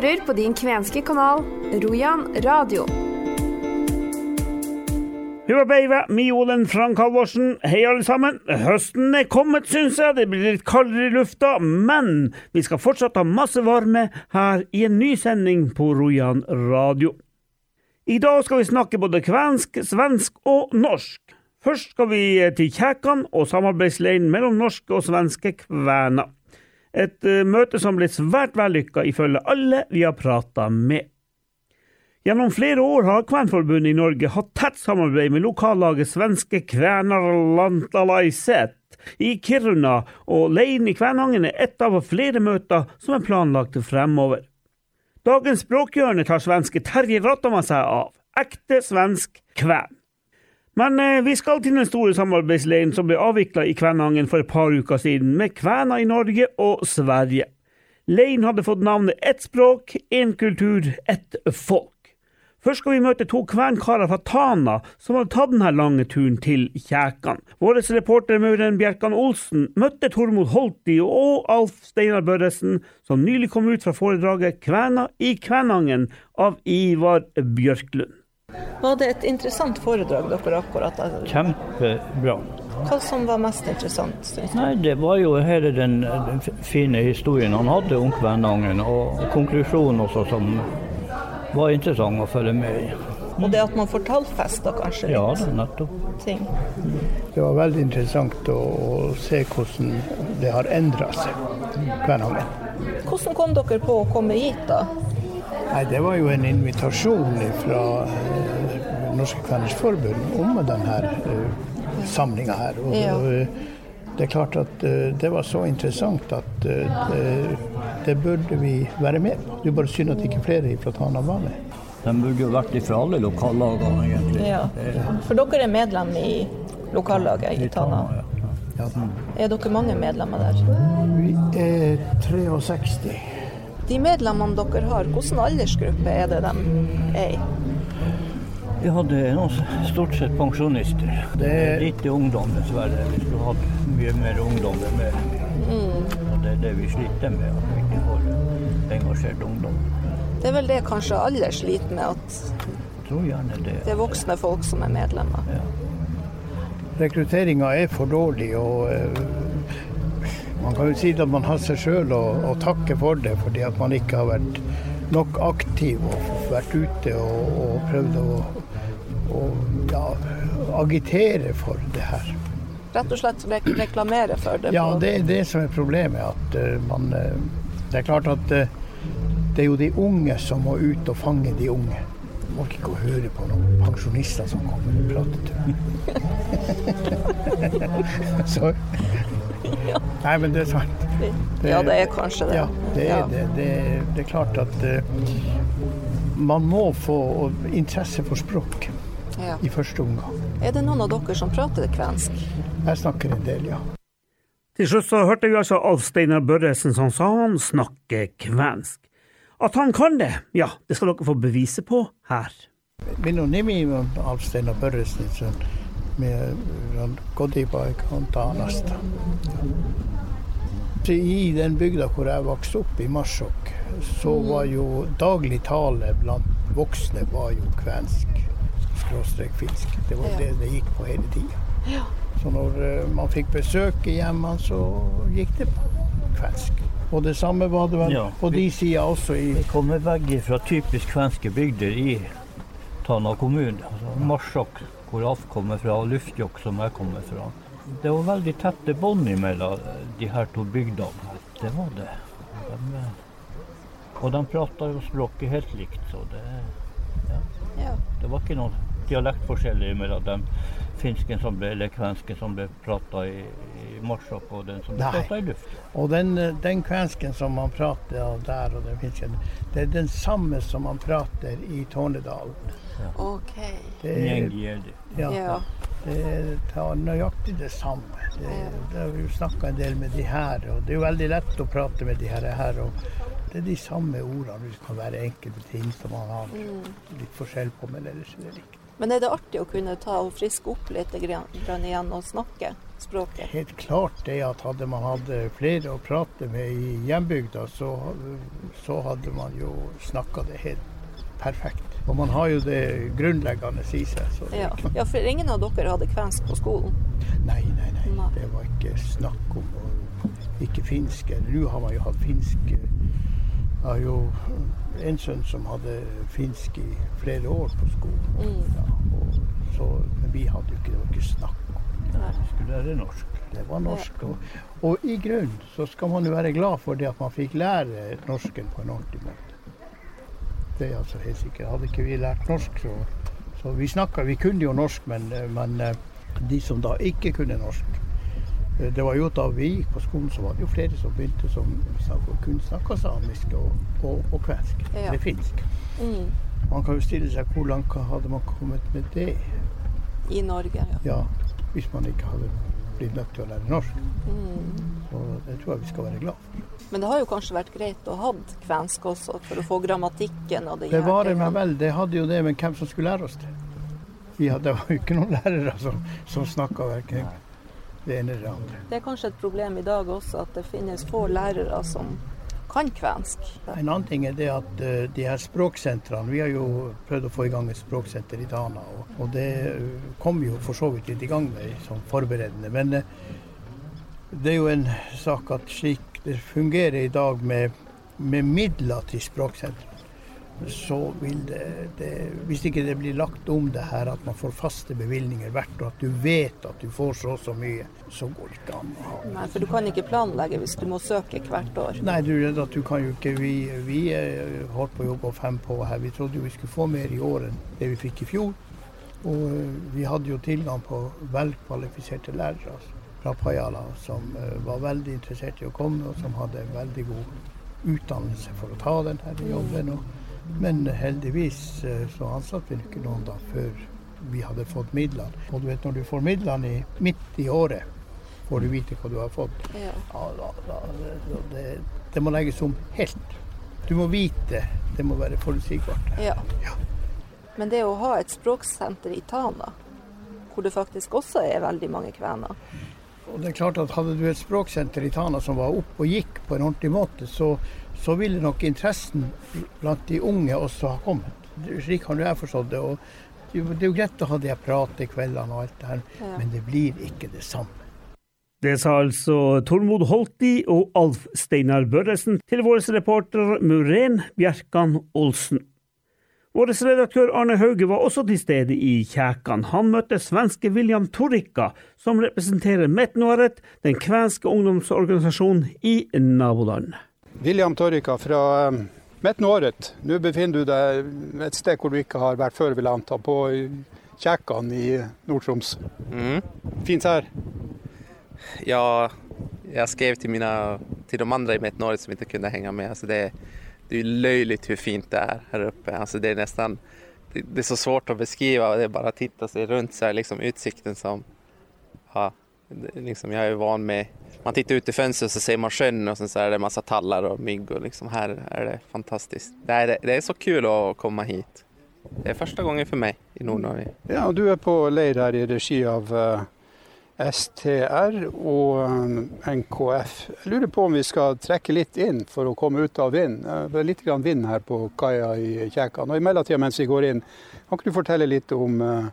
hører på din kvenske kanal Rojan radio. Hurra beiva, Miolen Frank Halvorsen. Hei, alle sammen. Høsten er kommet, syns jeg. Det blir litt kaldere i lufta, men vi skal fortsatt ha masse varme her i en ny sending på Rojan radio. I dag skal vi snakke både kvensk, svensk og norsk. Først skal vi til Kjækan og samarbeidsleiren mellom norske og svenske kvener. Et uh, eh, møte som ble svært vellykka ifølge alle vi har prata med. Gjennom flere år har Kvenforbundet i Norge hatt tett samarbeid med lokallaget svenske Kvænarlantalaiset i Kiruna, og leiren i Kvænangen er ett av flere møter som er planlagt fremover. Dagens språkhjørne tar svenske Terje Rattama seg av. Ekte svensk kven. Men eh, vi skal til den store samarbeidsleiren som ble avvikla i Kvænangen for et par uker siden, med kvener i Norge og Sverige. Leiren hadde fått navnet Ett språk, én kultur, ett folk. Først skal vi møte to kvenkarer fra Tana som hadde tatt denne lange turen til Kjækan. Vår reporter Mauren Bjerkan Olsen møtte Tormod Holti og Alf Steinar Børresen, som nylig kom ut fra foredraget 'Kvena i Kvænangen' av Ivar Bjørklund. Var det et interessant foredrag dere akkurat hadde? Kjempebra. Hva som var mest du? Nei, Det var jo hele den den fine historien han hadde om Kvænangen, og konklusjonen også som var interessant å følge med i. Og det at man får tallfesta kanskje litt Ja, det, nettopp. ting. Det var veldig interessant å, å se hvordan det har endra seg, Kvænangen. Hvordan kom dere på å komme hit da? Nei, det var jo en invitasjon fra eh, Norske Kveners Forbund om denne uh, samlinga her. Og, Ja. eh, det er klart at eh, det var så interessant at eh, det, det burde vi være med på. Det er bare synd at ikke flere fra Tana var med. Den burde jo vært fra alle lokallagene, egentlig. Ja. For dere er medlem i lokallaget i Tana. ja. Er dere mange medlemmer der? Vi er 63. De medlemmene dere har, hvilken aldersgruppe er det de er i? Vi hadde stort sett pensjonister. Det er- Lite ungdom, dessverre. Vi skulle hatt mye mer ungdom med. Og det er det vi sliter med, at vi ikke får engasjert ungdom. Det er vel det kanskje alle sliter med, at det. det er voksne folk som er medlemmer. Rekrutteringa er for dårlig, og eh, man kan jo si at man har seg sjøl å, å takke for det, fordi at man ikke har vært nok aktiv og vært ute og, og prøvd å, å ja, agitere for det her. Rett og slett rek reklamere for det. Ja, det er det som er problemet. At eh, man eh, Det er klart at eh, det er jo de unge som må ut og fange de unge. Man må ikke gå og høre på noen pensjonister som kommer og prater til meg. Så Nei, men det er sant. Ja, det er kanskje det. Ja, det er Ja. det. Det, det er klart at eh, man må få interesse for språk Ja. i første omgang. Er det noen av dere som prater kvensk? Jeg snakker en del, ja. Til slutt så hørte vi altså Alf Steinar Børresen som sa han snakker kvensk. At han kan det, ja, det skal dere få beviset på her. Minun nimi on Alf Steinar Börjesson. Me on kotipaikka on Taanasta. I den bygda hvor jeg vokste opp, i Marsjok, så var jo daglig tale blant voksne var jo kvensk, skråstrek finsk. Det var Ja. det det gikk på hele tida. Ja. Så når eh, man fikk besøk i hjemmene, så gikk det på kvensk. Og det samme var det vel Ja. på de sida også i Vi kommer begge fra typisk kvenske bygder i Tana kommune. Altså Marsjok, Alf kommer fra, og Luftjokk, som jeg kommer fra. Det var veldig tette bånd mellom de her to bygdene. Det var det. De, eh, og de prata jo språket helt likt, så det, Ja. det var ikke noen dialektforskjeller mellom den finsken som ble, eller kvensken som ble prata i, i Marsjok, og den som ble Nei. prata i Luftjokk. Og den, eh, den kvensken som man av der, og den finsken, det er den samme som man prater i Tornedalen. OK. Det er, Njengjerdi. ja, Ja. det er ta- nøyaktig det. Det, har vi jo snakka en del med de her, og det jo veldig lett å prate med de her. her og det er de samme ordene. Det kan være enkelte ting som man har litt forskjell på, men ellers er det likt. Men er det artig å kunne ta og friske opp litt grann igjen og snakke språket? Helt klart det at hadde man hatt flere å prate med i hjembygda, så, så hadde man jo snakka det helt perfekt. Og man har jo det grunnleggende i seg. Ja. ja, for ingen av dere hadde kvensk på skolen. Nei, nei, nei. Nei. Det var ikke snakk om å ikke finsk. eller Nå har man jo hatt finsk. Jeg har jo en sønn som hadde finsk i flere år på skolen. Mm. Ja, og så, men vi hadde jo ikke, det var ikke snakk om. Nei. Skulle lære norsk. Det var norsk. Og, og i grunnen så skal man jo være glad for det at man fikk lære norsken på en ordentlig måte. Det er altså helt sikkert. Hadde ikke vi lært norsk, så, så Vi snakka, vi kunne jo norsk, men, men eh, de som da ikke kunne norsk eh, Det var jo da vi gikk på skolen, så var det jo flere som begynte som snakket, kunne snakke samisk og, og, og kvensk. Ja. Eller finsk. Mm. Man kan jo stille seg hvor langt hadde man kommet med det? I Norge, ja. Ja, hvis man ikke hadde blitt nødt til å lære norsk. Mm. Så det tror jeg vi skal være glad for. Men det har jo kanskje vært greit å ha kvensk også, for å få grammatikken og det varer meg vel, det hadde jo det, men hvem som skulle lære oss det? Vi hadde, det var jo ikke noen lærere som, som snakka verken det ene eller det andre. Det er kanskje et problem i dag også, at det finnes få lærere som kan kvensk. En annen ting er det at eh, de her språksentrene Vi har jo prøvd å få i gang et språksenter i Tana, og det eh, kom jo for så vidt litt i gang med som forberedende. Men eh, det er jo en sak at slik det fungerer i dag med, med midler til språksentrene, så vil det, det Hvis ikke det blir lagt om det her at man får faste bevilgninger hvert år, at du vet at du får så og så mye, så går det ikke an å ha Nei, for du kan ikke planlegge hvis du må søke hvert år. Nei, du, at du kan jo ikke Vi, vi eh, holdt på å jobbe fem på her. Vi trodde jo vi skulle få mer i år enn det vi fikk i fjor. Og eh, vi hadde jo tilgang på velkvalifiserte lærere fra Pajala som eh, var veldig interessert i å komme, og som hadde veldig god utdannelse for å ta denne jobben. Og, men heldigvis eh, så ansatte vi ikke noen da før vi hadde fått midlene. Og du vet når du får midlene i, midt i året, får du vite hva du har fått. Ja. Ja, da, da, det, det, det må legges om helt. Du må vite. Det må være forutsigbart. ja. Ja. Men det å ha et språksenter i Tana, hvor det faktisk også er veldig mange kvener Og det er klart at Hadde du et språksenter i Tana som var opp og gikk på en ordentlig måte, så, så ville nok interessen blant de unge også ha kommet. Slik har jeg forstått det. og det er jo greit å ha de her pratekveldene og alt det her, Ja. men det blir ikke det samme. Det sa altså Tormod Holti og Alf Steinar Børresen til vår reporter Muren Bjerkan Olsen. Vår redaktør Arne Hauge var også til stede i Kjækan. Han møtte svenske William Torikka, som representerer Metnoaret, den kvenske ungdomsorganisasjonen i naboland. William Torrika fra um, Metnåret. Nå befinner du deg et sted hvor du ikke har vært før, vil jeg anta, på Kjækan i Nord-Troms. Mm. Fint her. Ja, jag skrev till, mina, till de andra i Metnorret som inte kunde hänga med. Alltså det, det är löjligt hur fint det är här uppe. Alltså det är nästan det, det är så svårt att beskriva. Det är bara att titta sig runt så här, liksom utsikten som... Ja, liksom jag är van med... Man tittar ut i fönstret och så ser man sjön och sen så är det massa tallar och mygg och liksom här är det fantastiskt. Det är, det är så kul att komma hit. Det är första gången för mig i Nordnorge. Ja, du är på lejd här i regi av eh, uh, STR och eh, um, NKF. Jag lurer på om vi ska träcka lite in för att komma ut av vind. Uh, Det är lite grann vind här på kaja i Käkan och I mellantiden medan vi går in, kan du berätta lite om uh,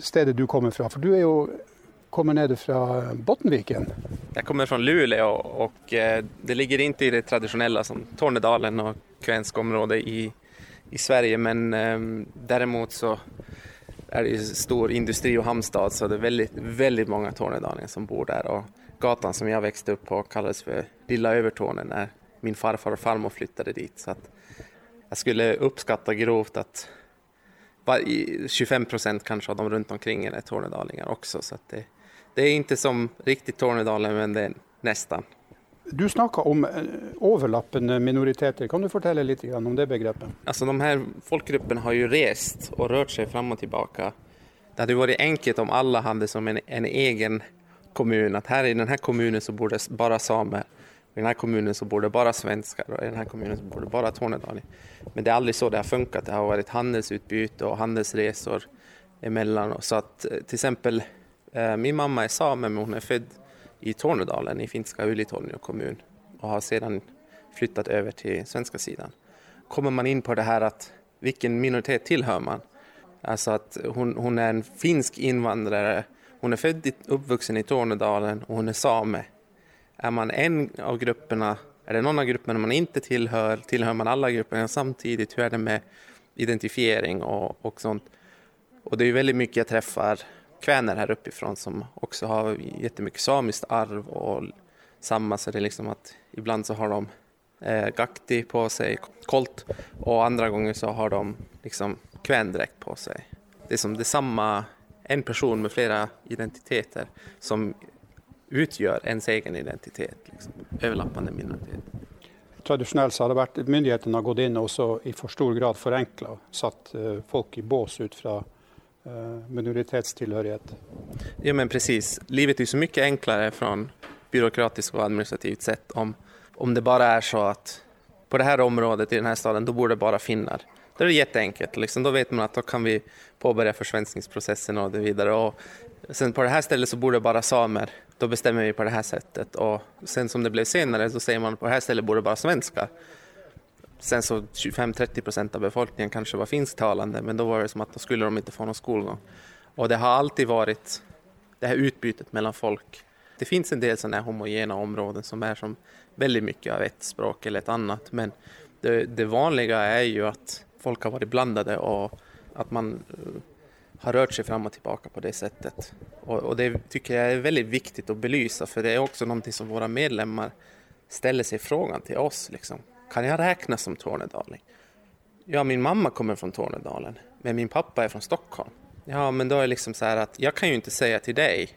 stället du kommer ifrån? För du är ju kommer ned från Bottenviken. Jag kommer från Luleå och eh, det ligger inte i det traditionella som Tornedalen och kvensk område i, i Sverige men ehm, däremot så är det ju stor industri och hamnstad så det är väldigt, väldigt många tornedalingar som bor där. Och gatan som jag växte upp på kallades för Lilla Övertornen när min farfar och farmor flyttade dit. Så att jag skulle uppskatta grovt att bara 25 procent kanske av de runt omkring är tornedalingar också. Så att det, det är inte som riktigt Tornedalen men det är nästan. Du snakka om eh, overlappende minoriteter. Kan du fortelle litt grann om det begrepet? Alltså de här folkgrupperna har ju rest och rört sig fram och tillbaka. Det hade varit enkelt om alla hade som en, en egen kommun. Att här i den här kommunen så bor det bara samer. I den här kommunen så bor det bara svenskar och i den här kommunen så bor det bara tornedalingar. Men det är aldrig så det har funkat. Det har varit handelsutbyte och handelsresor emellan. Så att eh, till exempel eh, Eh, min mamma är same men hon är född i Tornedalen i finska Ylitornio kommun och har sedan flyttat över till svenska sidan. Kommer man in på det här att vilken minoritet tillhör man? Alltså att hon, hon är en finsk invandrare, hon är född och uppvuxen i Tornedalen och hon är same. Är man en av grupperna, är det någon av grupperna man inte tillhör, tillhör man alla grupperna samtidigt? Hur är det med identifiering och, och sånt? Och det är väldigt mycket jag träffar kväner här uppifrån som också har jättemycket samiskt arv och samma så det är liksom att ibland så har de eh, gakti på sig, kolt och andra gånger så har de liksom kvändräkt på sig. Det är som det är samma, en person med flera identiteter som utgör ens egen identitet, liksom, överlappande minoritet. Traditionellt så har det varit myndigheterna gått in och så i för stor grad förenklat, satt eh, folk i bås utifrån Eh, minoritetstillhörighet. Ja men precis, livet är så mycket enklare från byråkratiskt och administrativt sätt om, om det bara är så att på det här området i den här staden, då bor det bara finnar. Då är det jätteenkelt, liksom. då vet man att då kan vi påbörja försvenskningsprocessen och det vidare. Och sen på det här stället så bor det bara samer, då bestämmer vi på det här sättet. Och sen som det blev senare så säger man att på det här stället bor det bara svenskar. Sen så 25-30 procent av befolkningen kanske var finsktalande, men då var det som att då skulle de inte få någon skolgång. Och det har alltid varit det här utbytet mellan folk. Det finns en del sådana här homogena områden som är som väldigt mycket av ett språk eller ett annat, men det, det vanliga är ju att folk har varit blandade och att man eh, har rört sig fram och tillbaka på det sättet. Och, och, det tycker jag är väldigt viktigt att belysa för det är också någonting som våra medlemmar ställer sig frågan till oss. Liksom. Kan jag räknas som tornedaling? Ja, min mamma kommer från Tornedalen, men min pappa är från Stockholm. Ja, men då är det liksom så här att jag kan ju inte säga till dig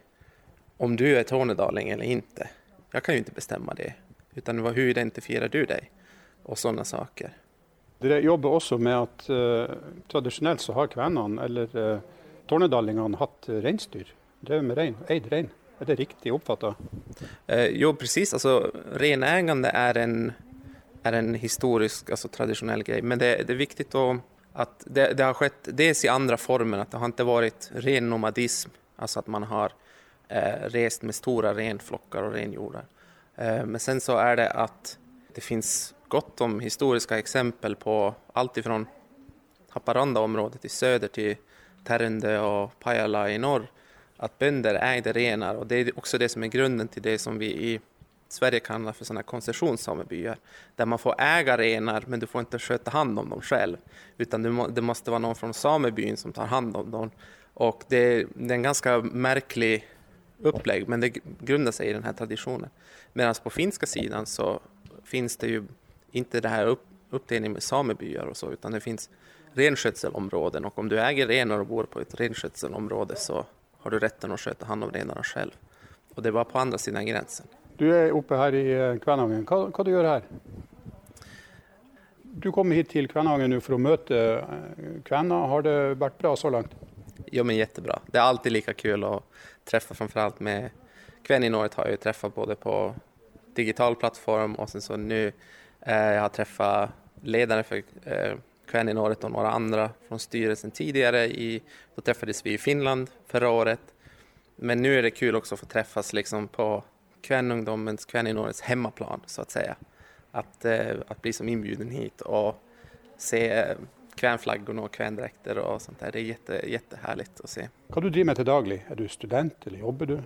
om du är tornedaling eller inte. Jag kan ju inte bestämma det, utan hur identifierar du dig? Och sådana saker. Dere jobber også med at uh, tradisjonelt så har kvenene, eller uh, tornedalingene, hatt reinsdyr. Drevet med rein, eid rein. Är det riktigt uppfattat? Eh, jo, precis. Alltså, renägande är en, är en historisk, alltså traditionell grej. Men det, det är viktigt att, att det, det, har skett dels i andra former, att det har inte varit ren nomadism, alltså att man har eh, rest med stora renflockar och renjordar. Eh, men sen så är det att det finns gott om historiska exempel på allt ifrån Haparanda-området i söder till Tärendö och Pajala i norr, att bönder ägde renar och det är också det som är grunden till det som vi i Sverige kallar för sådana koncessionssamebyar, där man får äga renar men du får inte sköta hand om dem själv, utan det måste vara någon från samebyn som tar hand om dem. Och det är, det är en ganska märklig upplägg, men det grundar sig i den här traditionen. Medan på finska sidan så finns det ju inte det här upp, uppdelningen med samebyar och så, utan det finns renskötselområden och om du äger renar och bor på ett renskötselområde så har du rätten att sköta hand om renarna själv. Och det var på andra sidan gränsen. Du är uppe här i eh, Vad, vad du gör här? Du kommer hit till Kvänangen nu för att möta eh, Kvänna. Har det varit bra så långt? Jo, men jättebra. Det är alltid lika kul att träffa framförallt med Kväninåret har jag ju träffat både på digital plattform och sen så nu Eh, jag har träffat ledare för eh, Kväninåret och några andra från styrelsen tidigare. I, då träffades vi i Finland förra året. Men nu är det kul också att få träffas liksom på Kvänungdomens, Kväninårets hemmaplan så att säga. Att, eh, att bli som inbjuden hit och se kvänflaggorna och kvändräkter och sånt där. Det är jätte, jättehärligt att se. Vad du driver med till daglig? Är du student eller jobbar du?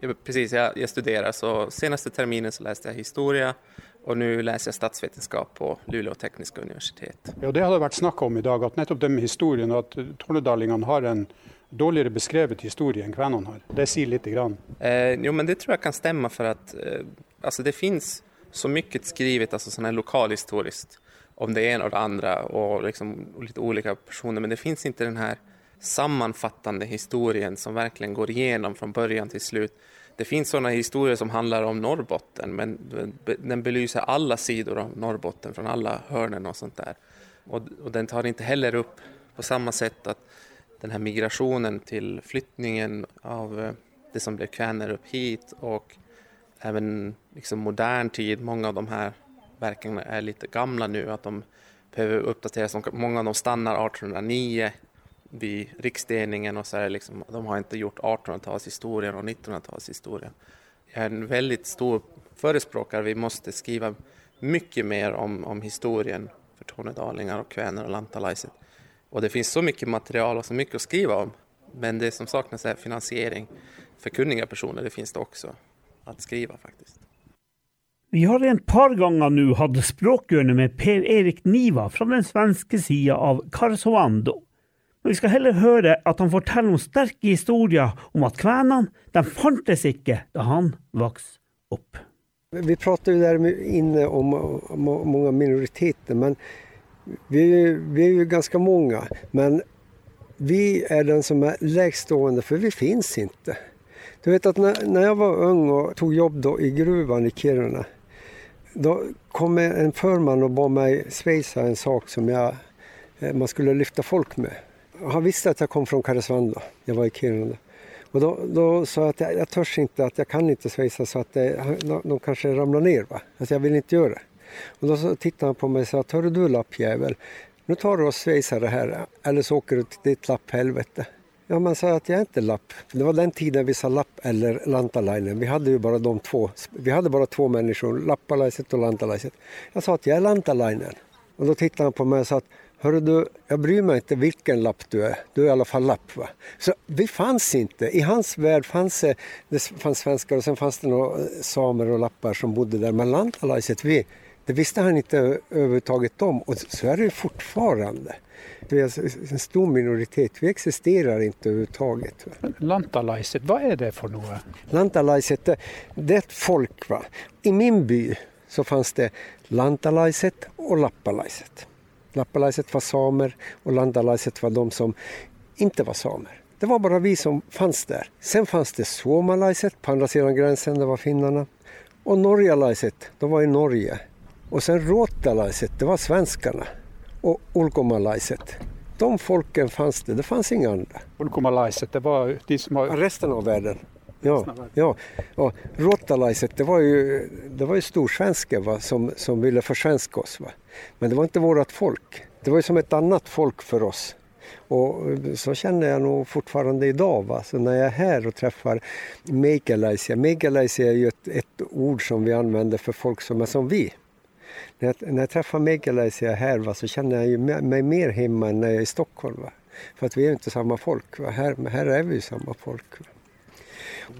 Ja, precis, jag, jag studerar. Så senaste terminen så läste jag historia och nu läser jag statsvetenskap på Luleå tekniska universitet. Ja, det har det varit snack om idag, att nettopp det med historien, att tornedalingene har en dåligare beskrevet historia än kvenene har. Det säger lite grann. Eh, jo, men det tror jag kan stämma för att eh, alltså det finns så mycket skrivet, alltså sån här lokalhistoriskt, om det ena och det andra och liksom lite olika personer, men det finns inte den här sammanfattande historien som verkligen går igenom från början till slut. Det finns sådana historier som handlar om Norrbotten, men den belyser alla sidor av Norrbotten från alla hörnen och sånt där. Och, och den tar inte heller upp på samma sätt att den här migrationen till flyttningen av eh, det som blev kväner upp hit och även liksom modern tid, många av de här verken är lite gamla nu, att de behöver uppdateras. Många av dem stannar 1809 vid riksdelningen och så är liksom, de har inte gjort 1800-talshistorien och 1900-talshistorien. Jag är en väldigt stor förespråkare, vi måste skriva mycket mer om, om historien för tornedalingar och kväner och lantalaiset. Och det finns så mycket material och så mycket att skriva om. Men det som saknas är finansiering för kunniga personer. Det finns det också att skriva faktiskt. Vi har en par gånger nu hatt språkhjørne med Per-Erik Niva fra den svenske sida av Karsovando. Men vi ska heller höra att han forteller noen sterke historier om att kvenene de fantes ikke da han vokste upp. Vi pratar ju där inne om många minoriteter men vi, vi är ju ganska många. Men vi är den som är lägst stående för vi finns inte. Du vet att när, när jag var ung och tog jobb då i gruvan i Kiruna då kom en förman och bad mig svejsa en sak som jag, eh, man skulle lyfta folk med. Han visste att jag kom från Karesuando, jag var i Kiruna. Och då, då sa jag att jag, jag törs inte, att jag kan inte svejsa så att det, de, de kanske ramlar ner. Va? Alltså jag vill inte göra det. Och då så tittade han på mig och sa, hörru du lappjävel, nu tar du och svejsar det här eller så åker du till ditt lapphelvete. Ja, man sa att jag är inte lapp. Det var den tiden vi sa lapp eller lantalainen. Vi hade ju bara de två. Vi hade bara två människor, lappalaiset och lantalaiset. Jag sa att jag är lantalainen. Och då tittade han på mig och sa att Hörru du, jag bryr mig inte vilken lapp du är. Du är i alla fall lapp. Va? Så vi fanns inte. I hans värld fanns det, det fanns svenskar och sen fanns det några samer och lappar som bodde där. Men lantalaiset, vi, det visste han inte överhuvudtaget om och så är det fortfarande. Vi är en stor minoritet, vi existerar inte överhuvudtaget. Lantalaiset, vad är det för något? Lantalaiset, det är ett folk. Va? I min by så fanns det lantalaiset och lappalaiset. Lappalaiset var samer och lantalaiset var de som inte var samer. Det var bara vi som fanns där. Sen fanns det suomalaiset på andra sidan gränsen, det var finnarna. Och norjalaiset, de var i Norge. Och sen ruottalaiset, det var svenskarna. Och ulkomalaiset, de folken fanns det, det fanns inga andra. Ulkomalaiset, det var de som har... Resten av världen. Ja, ja. Och ruottalaiset, det var ju, det var ju storsvenskar va, som, som ville försvenska oss. Va. Men det var inte vårt folk. Det var ju som ett annat folk för oss. Och så känner jag nog fortfarande idag. Va? Så när jag är här och träffar Meikäläisiä. Meikäläisiä är ju ett, ett ord som vi använder för folk som är som vi. När jag, när jag träffar Megalaisia här va, så känner jag ju mig mer hemma än när jag är i Stockholm. Va? För att vi är inte samma folk. Va? Här, här är vi ju samma folk. Va?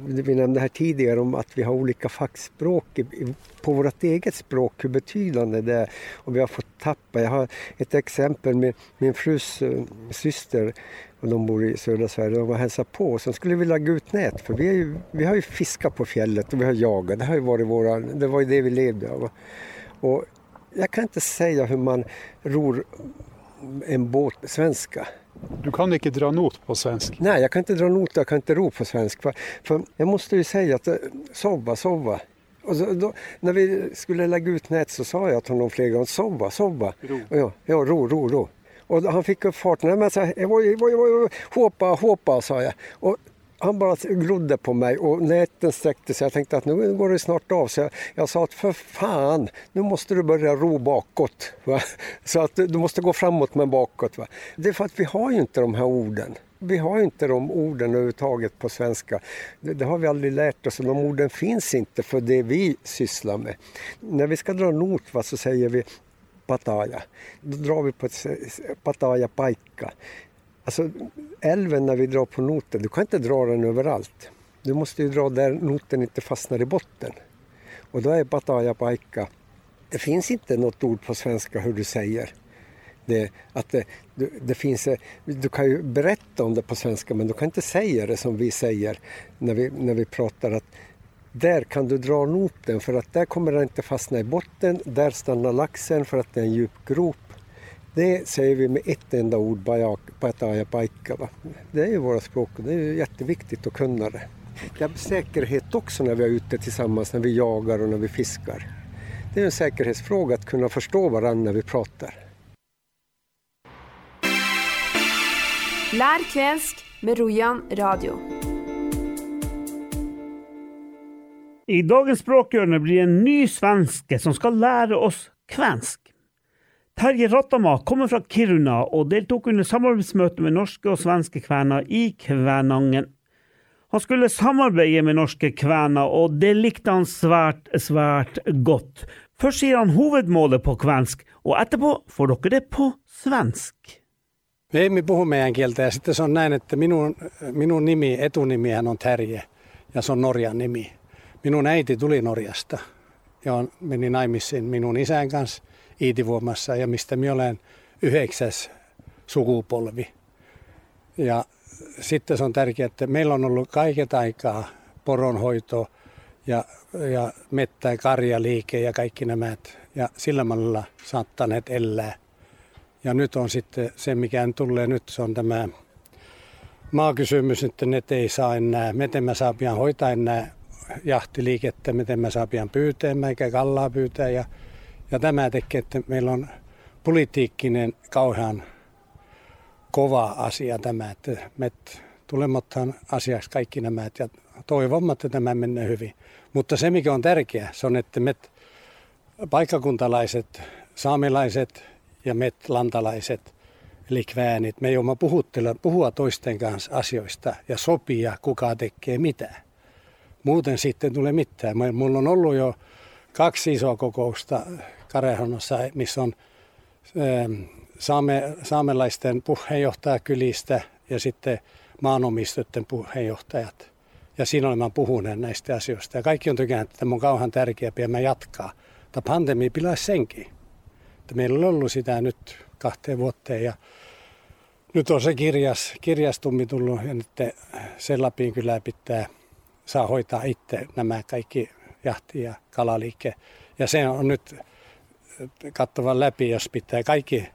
Vi nämnde här tidigare om att vi har olika fackspråk på vårt eget språk, hur betydande det är. Och vi har fått tappa. Jag har ett exempel med min frus eh, syster och de bor i södra Sverige. De var hälsade på och sen skulle vi lägga ut nät för vi, ju, vi har ju fiskat på fjället och vi har jagat. Det, har ju varit våra, det var ju det vi levde av. Och jag kan inte säga hur man ror en båt på svenska. Du kan inte dra not på svenska? Nej, jag kan inte dra not jag kan inte ro på svenska. För, jag måste ju säga att eh, sova, sova. Och så, då, när vi skulle lägga ut nät så sa jag till honom flera gånger, sova, sova. Ro. Ja, ja, ro, ro, ro. Och han fick upp farten. Men jag sa, hoppa, hoppa, sa jag. Och han bara glodde på mig och näten sträckte sig. Jag tänkte att nu går det snart av. Så jag, jag sa att för fan, nu måste du börja ro bakåt. Va? Så att du måste gå framåt men bakåt. Va? Det är för att vi har ju inte de här orden. Vi har inte de orden överhuvudtaget på svenska. Det, det, har vi aldrig lärt oss. De orden finns inte för det vi sysslar med. När vi ska dra not va, så säger vi pataja. Då drar vi på ett pataja paikka. Alltså älven när vi drar på noten, du kan inte dra den överallt. Du måste ju dra där noten inte fastnar i botten. Och då är Bataja Paikka. Det finns inte något ord på svenska hur du säger. Det, att eh, det, det, det, finns, eh, du kan ju berätta om det på svenska men du kan inte säga det som vi säger när vi, när vi pratar att där kan du dra noten för att där kommer den inte fastna i botten, där stannar laxen för att det är en djup grop det säger vi med ett enda ord, Pataja Paikka. Det är ju våra språk och det är ju jätteviktigt att kunna det. Det är säkerhet också när vi är ute tillsammans, när vi jagar och när vi fiskar. Det är en säkerhetsfråga att kunna förstå varandra när vi pratar. Lär kvensk med Rojan Radio. I dagens språkhjørne blir det en ny svenske som ska lära oss kvensk. Terje Rattama kommer fra Kiruna og deltok under samarbetsmöte med norske og svenske kvener i Kvænangen. Han skulle samarbeide med norske kvener, og det likte han svært, svært godt. Først sier han hovedmålet på kvensk, og etterpå får dere det på svensk. Me emme puhu meidän kieltä ja sitten se on näin, että minun, minun nimi, etunimihän on Terje ja se on Norjan nimi. Minun äiti tuli Norjasta ja on, meni naimisiin minun isän kanssa Iitivuomassa ja mistä minä olen yhdeksäs sukupolvi. Ja sitten se on tärkeää, että meillä on ollut kaiket aikaa poronhoito ja, ja mettä- ja karjaliike ja kaikki nämä. Ja sillä mallilla saattaneet elää. Ja nyt on sitten se, mikä tulee nyt, se on tämä maakysymys, että ne ei saa enää, miten mä saa pian hoitaa enää jahtiliikettä, miten mä saa pian pyytää, eikä kallaa pyytää. Ja, ja tämä tekee, että meillä on politiikkinen kauhean kova asia tämä, että me tulemattaan asiaksi kaikki nämä ja toivomme, että tämä menee hyvin. Mutta se, mikä on tärkeää, se on, että me paikkakuntalaiset, saamelaiset ja me lantalaiset, eli kväänit, me joudumme puhua toisten kanssa asioista ja sopia, kuka tekee mitä. Muuten sitten tulee mitään. Mulla on ollut jo kaksi isoa kokousta Karehonnossa, missä on saame, saamelaisten puheenjohtajakylistä ja sitten maanomistoiden puheenjohtajat. Ja siinä olemme puhuneet näistä asioista. Ja kaikki on tykännyt, että tämä on kauhean tärkeä ja mä jatkaa. Tämä pandemia pilaisi senkin. Että meillä on ollut sitä nyt kahteen vuoteen ja nyt on se kirjas, kirjastummi tullut ja nyt sen Lapin kyllä pitää saa hoitaa itse nämä kaikki jahti- ja kalaliike. Ja se on nyt kattavan läpi, jos pitää kaikki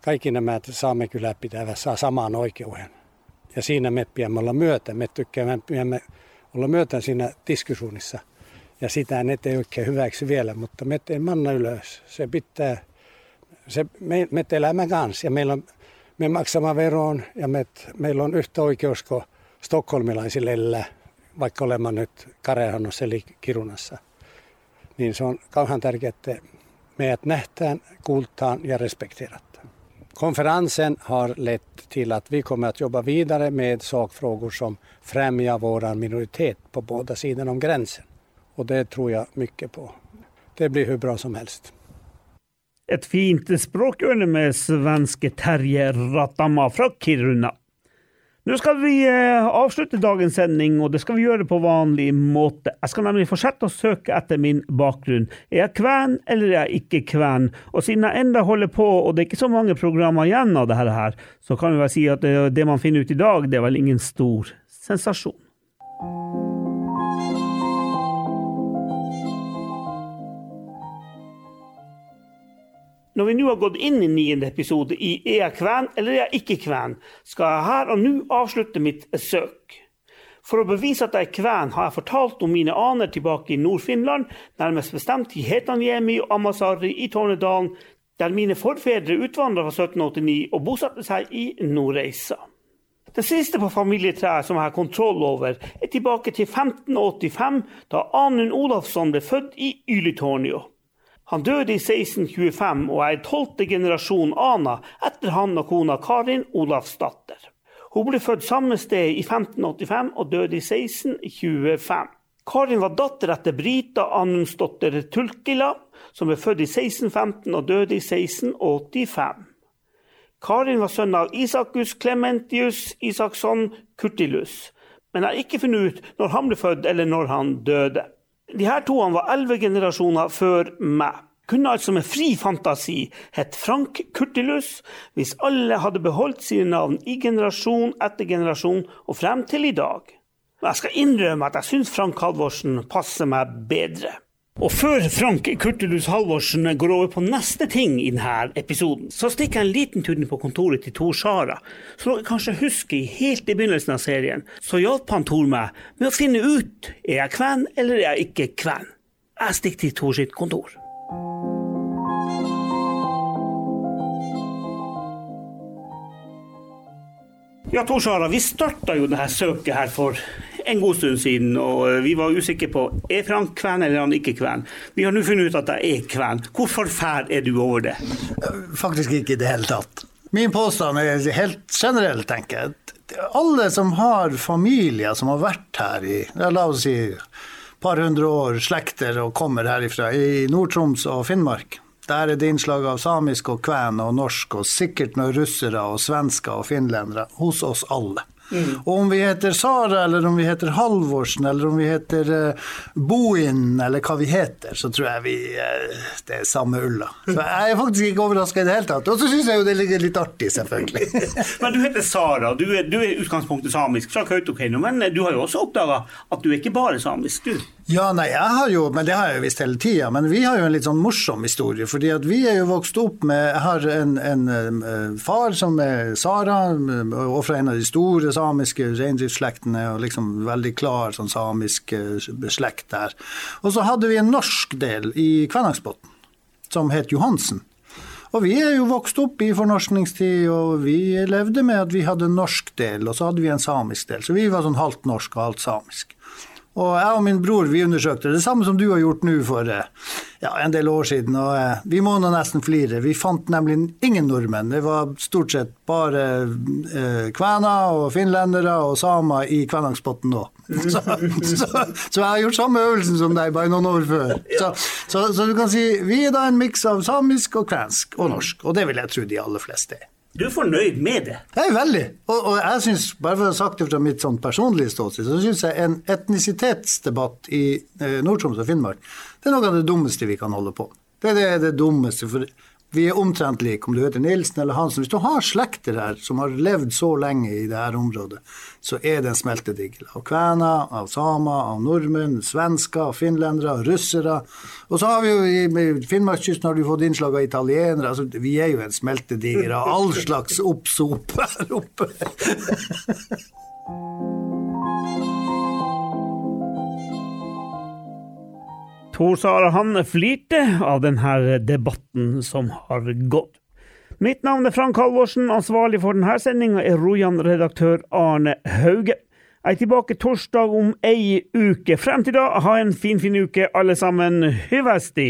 kaikki nämä saamme kyllä pitävä saa samaan oikeuden. Ja siinä me pidämme olla myötä. Me tykkäämme olla myötä siinä tiskisuunnissa. Ja sitä ne ei oikein hyväksi vielä, mutta me ei manna ylös. Se pitää, se, me, me elämä kanssa ja meillä on, me maksamme veroon ja me, meillä on yhtä oikeus kuin stokholmilaisille elää, vaikka olemme nyt Karehannossa eli Kirunassa. Niin se on kauhean tärkeää, että meidät nähtään, kuultaan ja respekterat”. Konferensen har lett till att vi kommer att jobba vidare med sakfrågor som främjar vår minoritet på båda sidor om gränsen. Och det tror jag mycket på. Det blir hur bra som helst. Ett fint språkörne med svenske Terje Ratama från Kiruna. Nu skal vi eh, avsluta avslutte dagens sending, og det skal vi gjøre på vanlig måte. Jeg skal nemlig fortsette å søke etter min bakgrunn. Er jeg kven, eller er jeg ikke kven? Og siden jeg enda holder på, og det er ikke så mange programmer igjen av dette her, så kan vi vel si at det, eh, det man finner ut i dag, det er vel ingen stor sensasjon. Når vi nå har gått inn i niende episode i Er jeg kven eller er jeg ikke kven, skal jeg her og nå avslutte mitt søk. For å bevise at jeg er kven, har jeg fortalt om mine aner tilbake i Nord-Finland, nærmest bestemt i Hetanjemi og Amasari i Tornedalen, der mine forfedre utvandra fra 1789 og bosatte seg i Nordreisa. Det siste på familietreet som jeg har kontroll over, er tilbake til 1585, da Anund Olafsson ble født i Ylitornio. Han døde i 1625 og er tolvte generasjon Ana etter han og kona Karin Olavsdatter. Hun ble født samme sted i 1585 og døde i 1625. Karin var datter etter Brita Anundsdotter Tulkila, som ble født i 1615 og døde i 1685. Karin var sønn av Isakus Clementius Isaksson Kurtilus, men har ikke funnet ut når han ble født eller når han døde. De her to var elleve generasjoner før meg. Kunne altså med fri fantasi hett Frank Kurtilus hvis alle hadde beholdt sine navn i generasjon etter generasjon og frem til i dag. Men jeg skal innrømme at jeg syns Frank Halvorsen passer meg bedre. Og før Frank Kurtelus Halvorsen går over på neste ting i denne episoden, så stikker jeg en liten tur på kontoret til Tor Sara. Som dere kanskje husker, helt i begynnelsen av serien, så hjalp han Tor meg med å finne ut er jeg kven eller er jeg ikke kven. Jeg stikker til Tor sitt kontor. Ja, Tor Sara, vi starta jo dette søket her for en god stund siden, og eh, vi var usikre på er Frank kven eller han ikke kven. Vi har nå funnet ut at jeg er kven. Hvor forferd er du over det? Eh, Faktisk ikke i det hele tatt. Min påstand er helt generell, tenker jeg. Alle som har familier som har vært her i la oss si par hundre år, slekter og kommer herifra, i Nord-Troms og Finnmark. Der er det innslag av samisk og kven og norsk, og sikkert noen russere og svensker og finlendere. Hos oss alle. Mm. Och om vi heter Sara eller om vi heter Halvorsen eller om vi heter uh, Boin eller hva vi heter, så tror jeg vi uh, det er samme ulla. Så jeg er faktisk ikke overraska i det hele tatt. Og så syns jeg jo det ligger litt artig, selvfølgelig. men du heter Sara, du er, du er utgangspunktet samisk Kautokeino, men du har jo også oppdaga at du er ikke bare samisk, du? Ja, nej, jag har ju, men det har jag visst hela tiden, Men vi har ju en lite sån morsom historie. fordi att vi är ju vuxit upp med har en, en, eh, far som är Sara, eh, och från en av de stora samiska reindriftsslektene, och liksom väldigt klar som samisk eh, släkt där. Och så hade vi en norsk del i Kvænangsbotn som hette Johansen. Och vi är ju vuxit upp i förnorskningstid och vi levde med att vi hade en norsk del, och så hade vi en samisk del. Så vi var sån halvt norsk och halvt samisk. Og jeg og min bror vi undersøkte det samme som du har gjort nå for eh, ja, en del år siden. Og eh, vi må nå nesten flire. Vi fant nemlig ingen nordmenn. Det var stort sett bare eh, kvener og finlendere og samer i Kvænangsbotn nå. Så, så, så, jeg har gjort samme øvelsen som deg, bare noen år før. Så, så du kan si vi er da en miks av samisk og kvensk og norsk. Og det vil jeg tro de aller fleste er. Du er fornøyd med det? Jeg er veldig. Og, og jeg synes, bare for å ha sagt det fra mitt sånn personlige ståsted, så syns jeg en etnisitetsdebatt i eh, Nord-Troms og Finnmark det er noe av det dummeste vi kan holde på. Det er det, det dummeste. for vi är omtrent like, om du heter Nilsen eller Hansen. Hvis du har slekter her som har levd så lenge i det her området, så er det en smeltedigel. Av kvener, av samer, av nordmenn, svensker, finlendere, russere. Og så har vi jo i Finnmarkskysten har du fått innslag av italienere. Altså, vi er jo en smeltedigel av all slags oppsop her oppe. Tor Sara han flirte av denne debatten som har gått. Mitt navn er Frank Halvorsen. Ansvarlig for denne sendinga er Rojan-redaktør Arne Hauge. Jeg er tilbake torsdag om ei uke. Frem til da, ha en finfin fin uke, alle sammen. Hyvesti!